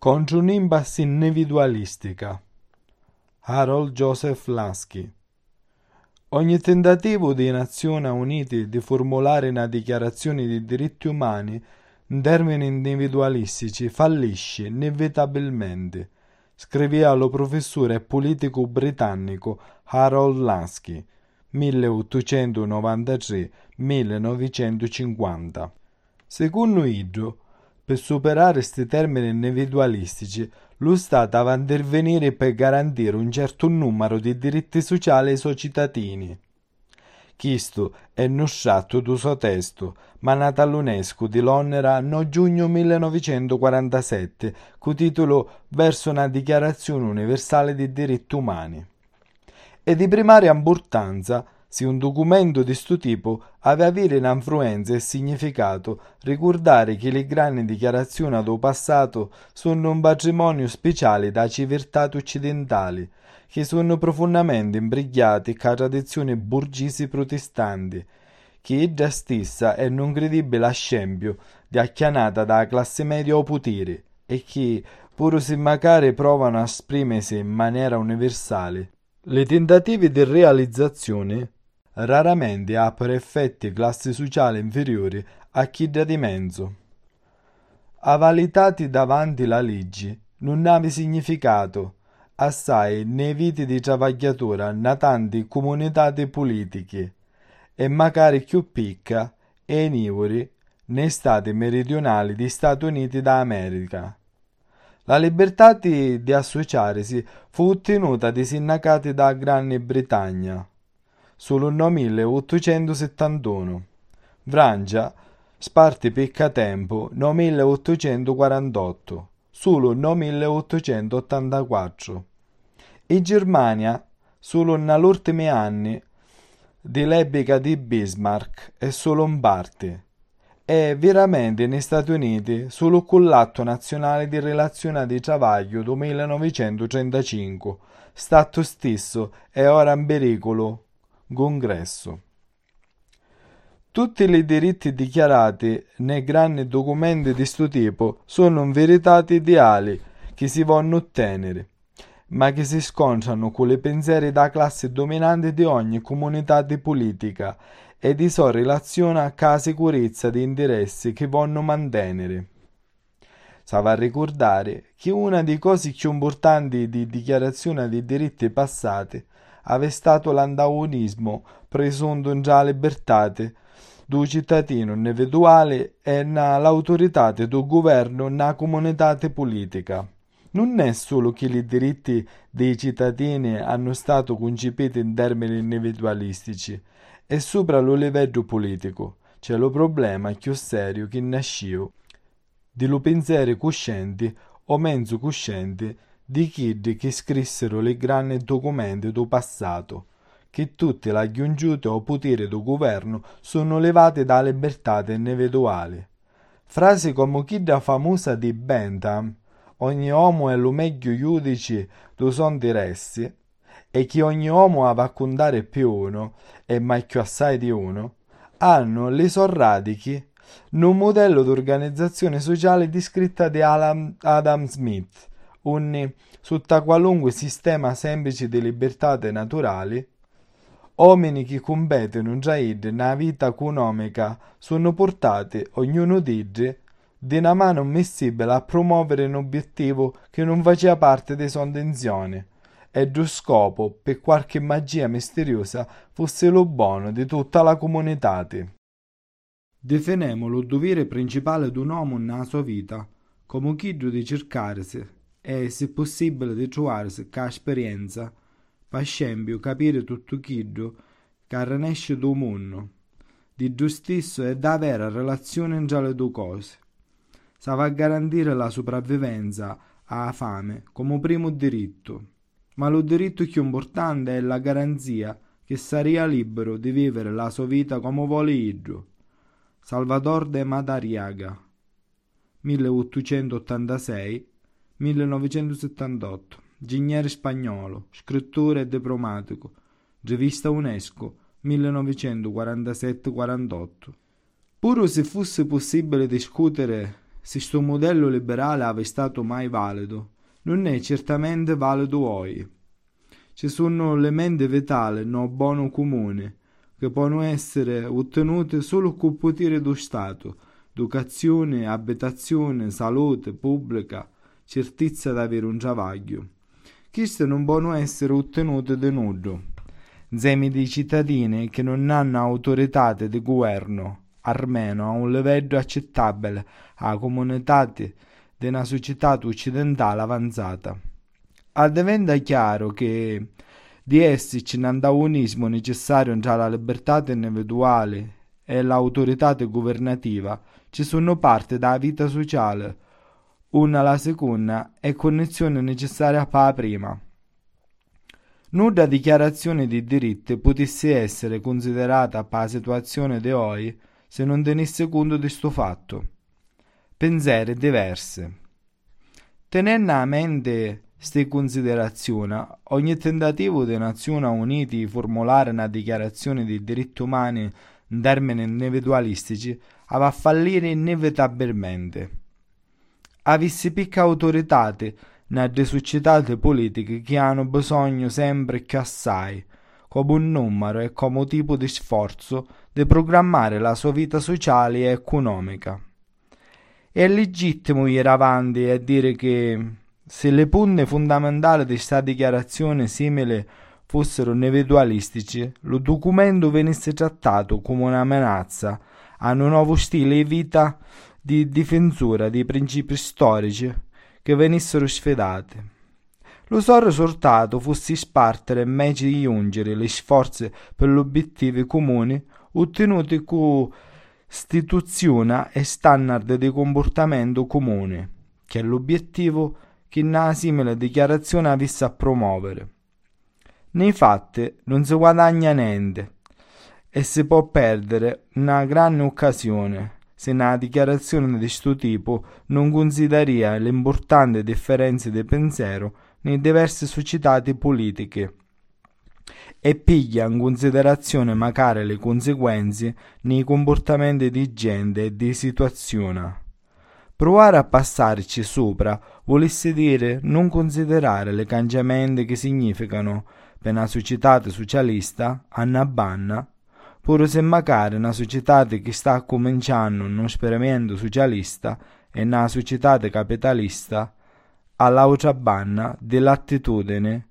contro un'impasse individualistica. Harold Joseph Lasky Ogni tentativo delle Nazioni Unite di formulare una dichiarazione di diritti umani in termini individualistici fallisce inevitabilmente, scriveva lo professore e politico britannico Harold Lasky 1893-1950. Secondo Idro, per superare questi termini individualistici, lo Stato va a intervenire per garantire un certo numero di diritti sociali ai suoi cittadini. Questo è illustrato do suo testo, manata all'UNESCO di Londra no giugno 1947, con titolo Verso una dichiarazione universale dei diritti umani. E di primaria importanza se un documento di questo tipo aveva avere un'influenza e significato, ricordare che le grandi dichiarazioni del passato sono un patrimonio speciale da civiltà occidentali, che sono profondamente imbrigliati con tradizioni borghesi protestanti, che ella stessa è un incredibile scempio di acchianata dalla classe media o potere, e che, pur se magari provano a esprimersi in maniera universale, le tentative di realizzazione raramente ha per effetti classi sociali inferiori a chi da di mezzo. Avalitati davanti la legge non ha significato assai nei viti di travagliatura na tanti comunità politiche e magari più picca e nivori nei stati meridionali degli Stati Uniti d'America. La libertà di, di associarsi fu ottenuta dai sindacati da Gran Bretagna no 1871. Francia, sparte tempo no 1848, solo no 1884. E Germania, solo nell'ultimi anni di l'epoca di Bismarck è solo in parte. È veramente negli Stati Uniti solo con l'atto nazionale di relazione di travaglio del 1935, stato stesso è ora in pericolo Congresso. Tutti i diritti dichiarati nei grandi documenti di questo tipo sono in verità ideali che si vogliono ottenere, ma che si scontrano con le pensieri da classe dominante di ogni comunità di politica e di sua relazione con la sicurezza di interessi che vogliono mantenere. Si va a ricordare che una delle cose più importanti di dichiarazione dei diritti passati avestato l'antagonismo presunto già libertate do cittadino individuale e l'autorità del governo nella comunità politica. Non è solo che i diritti dei cittadini hanno stato concepiti in termini individualistici, è sopra lo livello politico. C'è lo problema più serio che nasce di lo pensiero cosciente o mezzo cosciente di chiddi che scrissero le grandi documenti do passato, che tutte le aggiungiute o potere do governo sono levate da libertà individuali. Frasi come quella famosa di Bentham, ogni uomo è lo meglio giudice do son di ressi, e che ogni uomo ha a contare più uno, e mai più assai di uno, hanno le sorradichi in un modello d'organizzazione sociale descritta da Adam Smith, unni sotto qualunque sistema semplice di libertà naturali, uomini che competono già nella vita economica sono portati, ognuno di loro, di una mano messibile a promuovere un obiettivo che non faceva parte delle sue intenzioni e il scopo, per qualche magia misteriosa, fosse lo buono di tutta la comunità. Definemo lo dovere principale di un uomo nella sua vita come quello di cercarsi e, se possibile, di trovarsi con esperienza, per esempio, capire tutto quello che rinesce dal mondo, di giustizia e da vera relazione tra le due cose. Si va a garantire la sopravvivenza alla fame come primo diritto, ma lo diritto più importante è la garanzia che saria libero di vivere la sua vita come vuole Idro. Salvador de Madariaga 1886 1978, ingegnere spagnolo, scrittore e diplomatico, rivista UNESCO 1947-48. Pure se fosse possibile discutere se sto modello liberale ave stato mai valido, non è certamente valido oggi. Ci sono elementi vitali no buono comune che possono essere ottenute solo con il potere dello Stato, educazione, abitazione, salute pubblica, certezza di avere un travaglio. Queste non possono essere ottenute da nudo. Zemi di cittadini che non hanno autorità di governo, almeno a un livello accettabile alla comunità di una società occidentale avanzata. Addiventa chiaro che di esserci un antagonismo necessario tra la libertà individuale e l'autorità governativa, ci sono parti della vita sociale, una alla seconda e connessione necessaria per la prima. Nuda dichiarazione di diritti potesse essere considerata per la situazione di oggi se non tenesse conto di questo fatto. Pensieri diverse. Tenendo a mente queste considerazioni, ogni tentativo delle Nazioni Unite di formulare una dichiarazione di diritti umani in termini individualistici va a fallire inevitabilmente. Avessi picca autorità nelle società politiche che hanno bisogno sempre più assai, come un numero e come tipo di sforzo, di programmare la sua vita sociale e economica. È legittimo ir avanti e dire che se le punte fondamentali di questa dichiarazione simile fossero individualistici, lo documento venisse trattato come una minaccia a un nuovo stile di vita di difensura di principi storici che venissero sfidati. Lo so risultato fosse spartere invece di giungere le sforzi per gli obiettivi comuni ottenuti con istituzione e standard di comportamento comune, che è l'obiettivo che una simile dichiarazione avesse a promuovere. Nei fatti non si guadagna niente e si può perdere una grande occasione se una dichiarazione di questo tipo non considera le importanti differenze di pensiero nei diverse società politiche e piglia in considerazione magari le conseguenze nei comportamenti di gente e di situazione. Provare a passarci sopra volesse dire non considerare le cambiamenti che significano per una società socialista, Anna Banna, pur se magari una società che sta cominciando un esperimento socialista e una società capitalista, all'altra banna dell'attitudine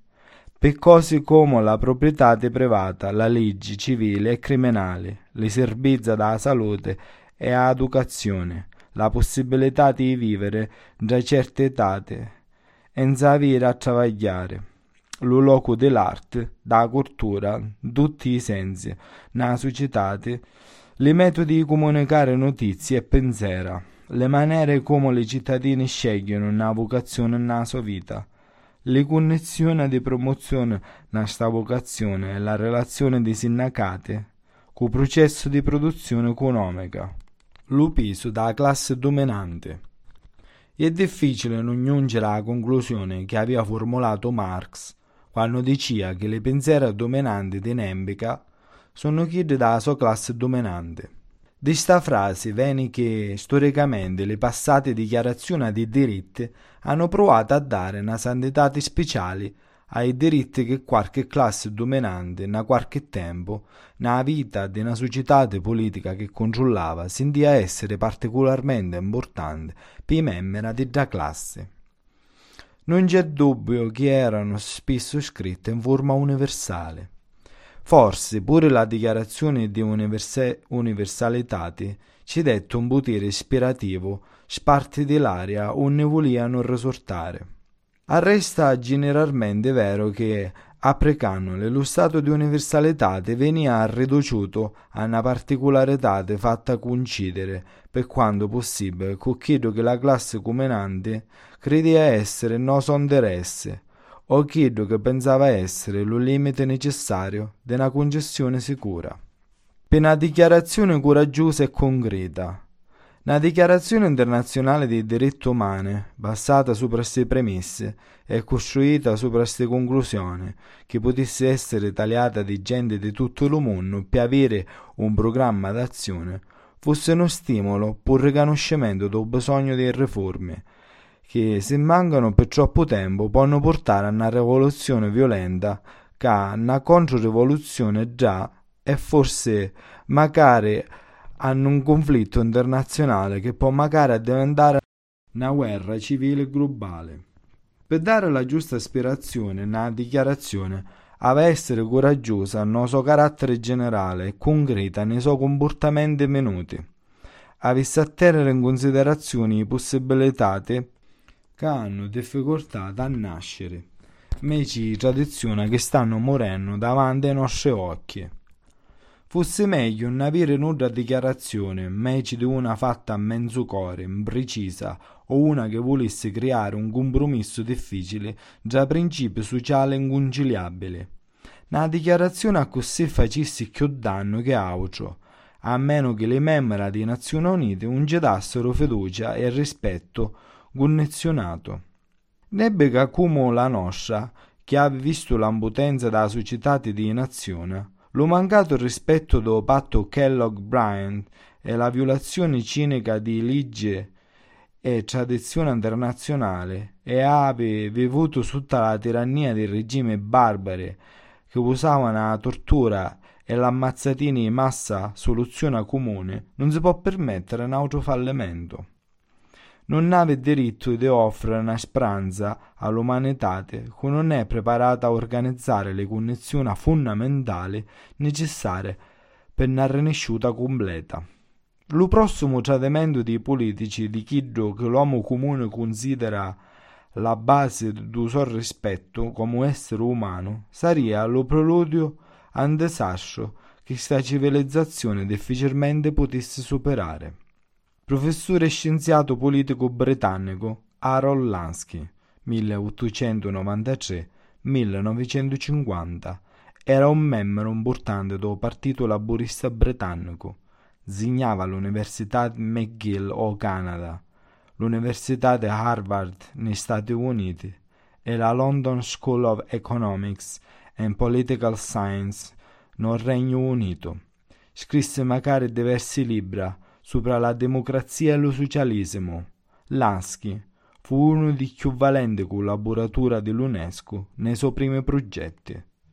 per cose come la proprietà privata, la legge civile e criminale, le servizi della salute e l'educazione la possibilità di vivere da certe etate senza avere a travagliare. Lo loco dell'arte, da cultura, tutti i sensi, nella società, le metodi di comunicare notizie e pensiera, le maniere come i cittadini scegliono una vocazione nella sua vita, le connessioni di promozione nella sta vocazione e la relazione di sindacati con il processo di produzione economica l'upiso da classe dominante. È difficile non giungere alla conclusione che aveva formulato Marx quando diceva che le pensieri dominanti di Nembica sono quelli della sua classe dominante. Di sta frase viene che storicamente le passate dichiarazioni di diritti hanno provato a dare una santità speciale ai diritti che qualche classe dominante, in qualche tempo, nella vita di una società politica che controllava, sentiva essere particolarmente importante per i membri di quella classe. Non c'è dubbio che erano spesso scritte in forma universale. Forse pure la dichiarazione di universe- universalità ci dette un potere ispirativo sparti dell'aria o ne volevano risortare. Arresta generalmente vero che a precannole lo stato di universalità veniva riduciuto a una particolarità fatta coincidere per quanto possibile con quello che la classe comunante credeva essere il nostro interesse o quello che pensava essere lo limite necessario di una concessione sicura. Per una dichiarazione coraggiosa e concreta, una dichiarazione internazionale dei diritti umani, basata su queste premesse e costruita su queste conclusioni, che potesse essere tagliata di gente di tutto il mondo per avere un programma d'azione, fosse uno stimolo per il riconoscimento del bisogno di riforme, che se mancano per troppo tempo possono portare a una rivoluzione violenta che una controrivoluzione già e forse magari hanno un conflitto internazionale che può magari diventare una guerra civile globale. Per dare la giusta ispirazione una dichiarazione deve essere coraggiosa nel suo carattere generale e concreta nei suoi comportamenti minuti. Avesse a tenere in considerazione le possibilità che hanno difficoltà a nascere, meci tradizioni che stanno morendo davanti ai nostri occhi. Fosse meglio non avere nulla dichiarazione, invece di una fatta a mezzo cuore, imprecisa, o una che volesse creare un compromesso difficile già principio sociale inconciliabile. Una dichiarazione a così facesse più danno che altro, a meno che le membra delle Nazioni Unite non gettassero fiducia e rispetto connezionato. Nebbe che come la nostra, che ha visto l'impotenza della società di nazione, lo mancato rispetto do patto Kellogg-Briand e la violazione cinica di legge e tradizione internazionale e ave vivuto sotto la tirannia di regimi barbari che usavano la tortura e l'ammazzatina di massa soluzione comune, non si può permettere un altro fallimento non ave diritto di offrire una speranza all'umanità che non è preparata a organizzare le condizioni fondamentali necessarie per una rinasciuta completa. Lo prossimo tradimento dei politici di chi che l'uomo comune considera la base del suo rispetto come essere umano sarebbe lo preludio a un disastro che questa civilizzazione difficilmente potesse superare professore e scienziato politico britannico Harold Lansky 1893-1950 era un membro importante del Partito Laburista Britannico. Zignava all'Università McGill o Canada, l'Università di Harvard negli Stati Uniti e la London School of Economics and Political Science nel Regno Unito. Scrisse magari diversi libri sopra la democrazia e lo socialismo. Lansky fu uno dei più valenti collaboratori dell'UNESCO nei suoi primi progetti.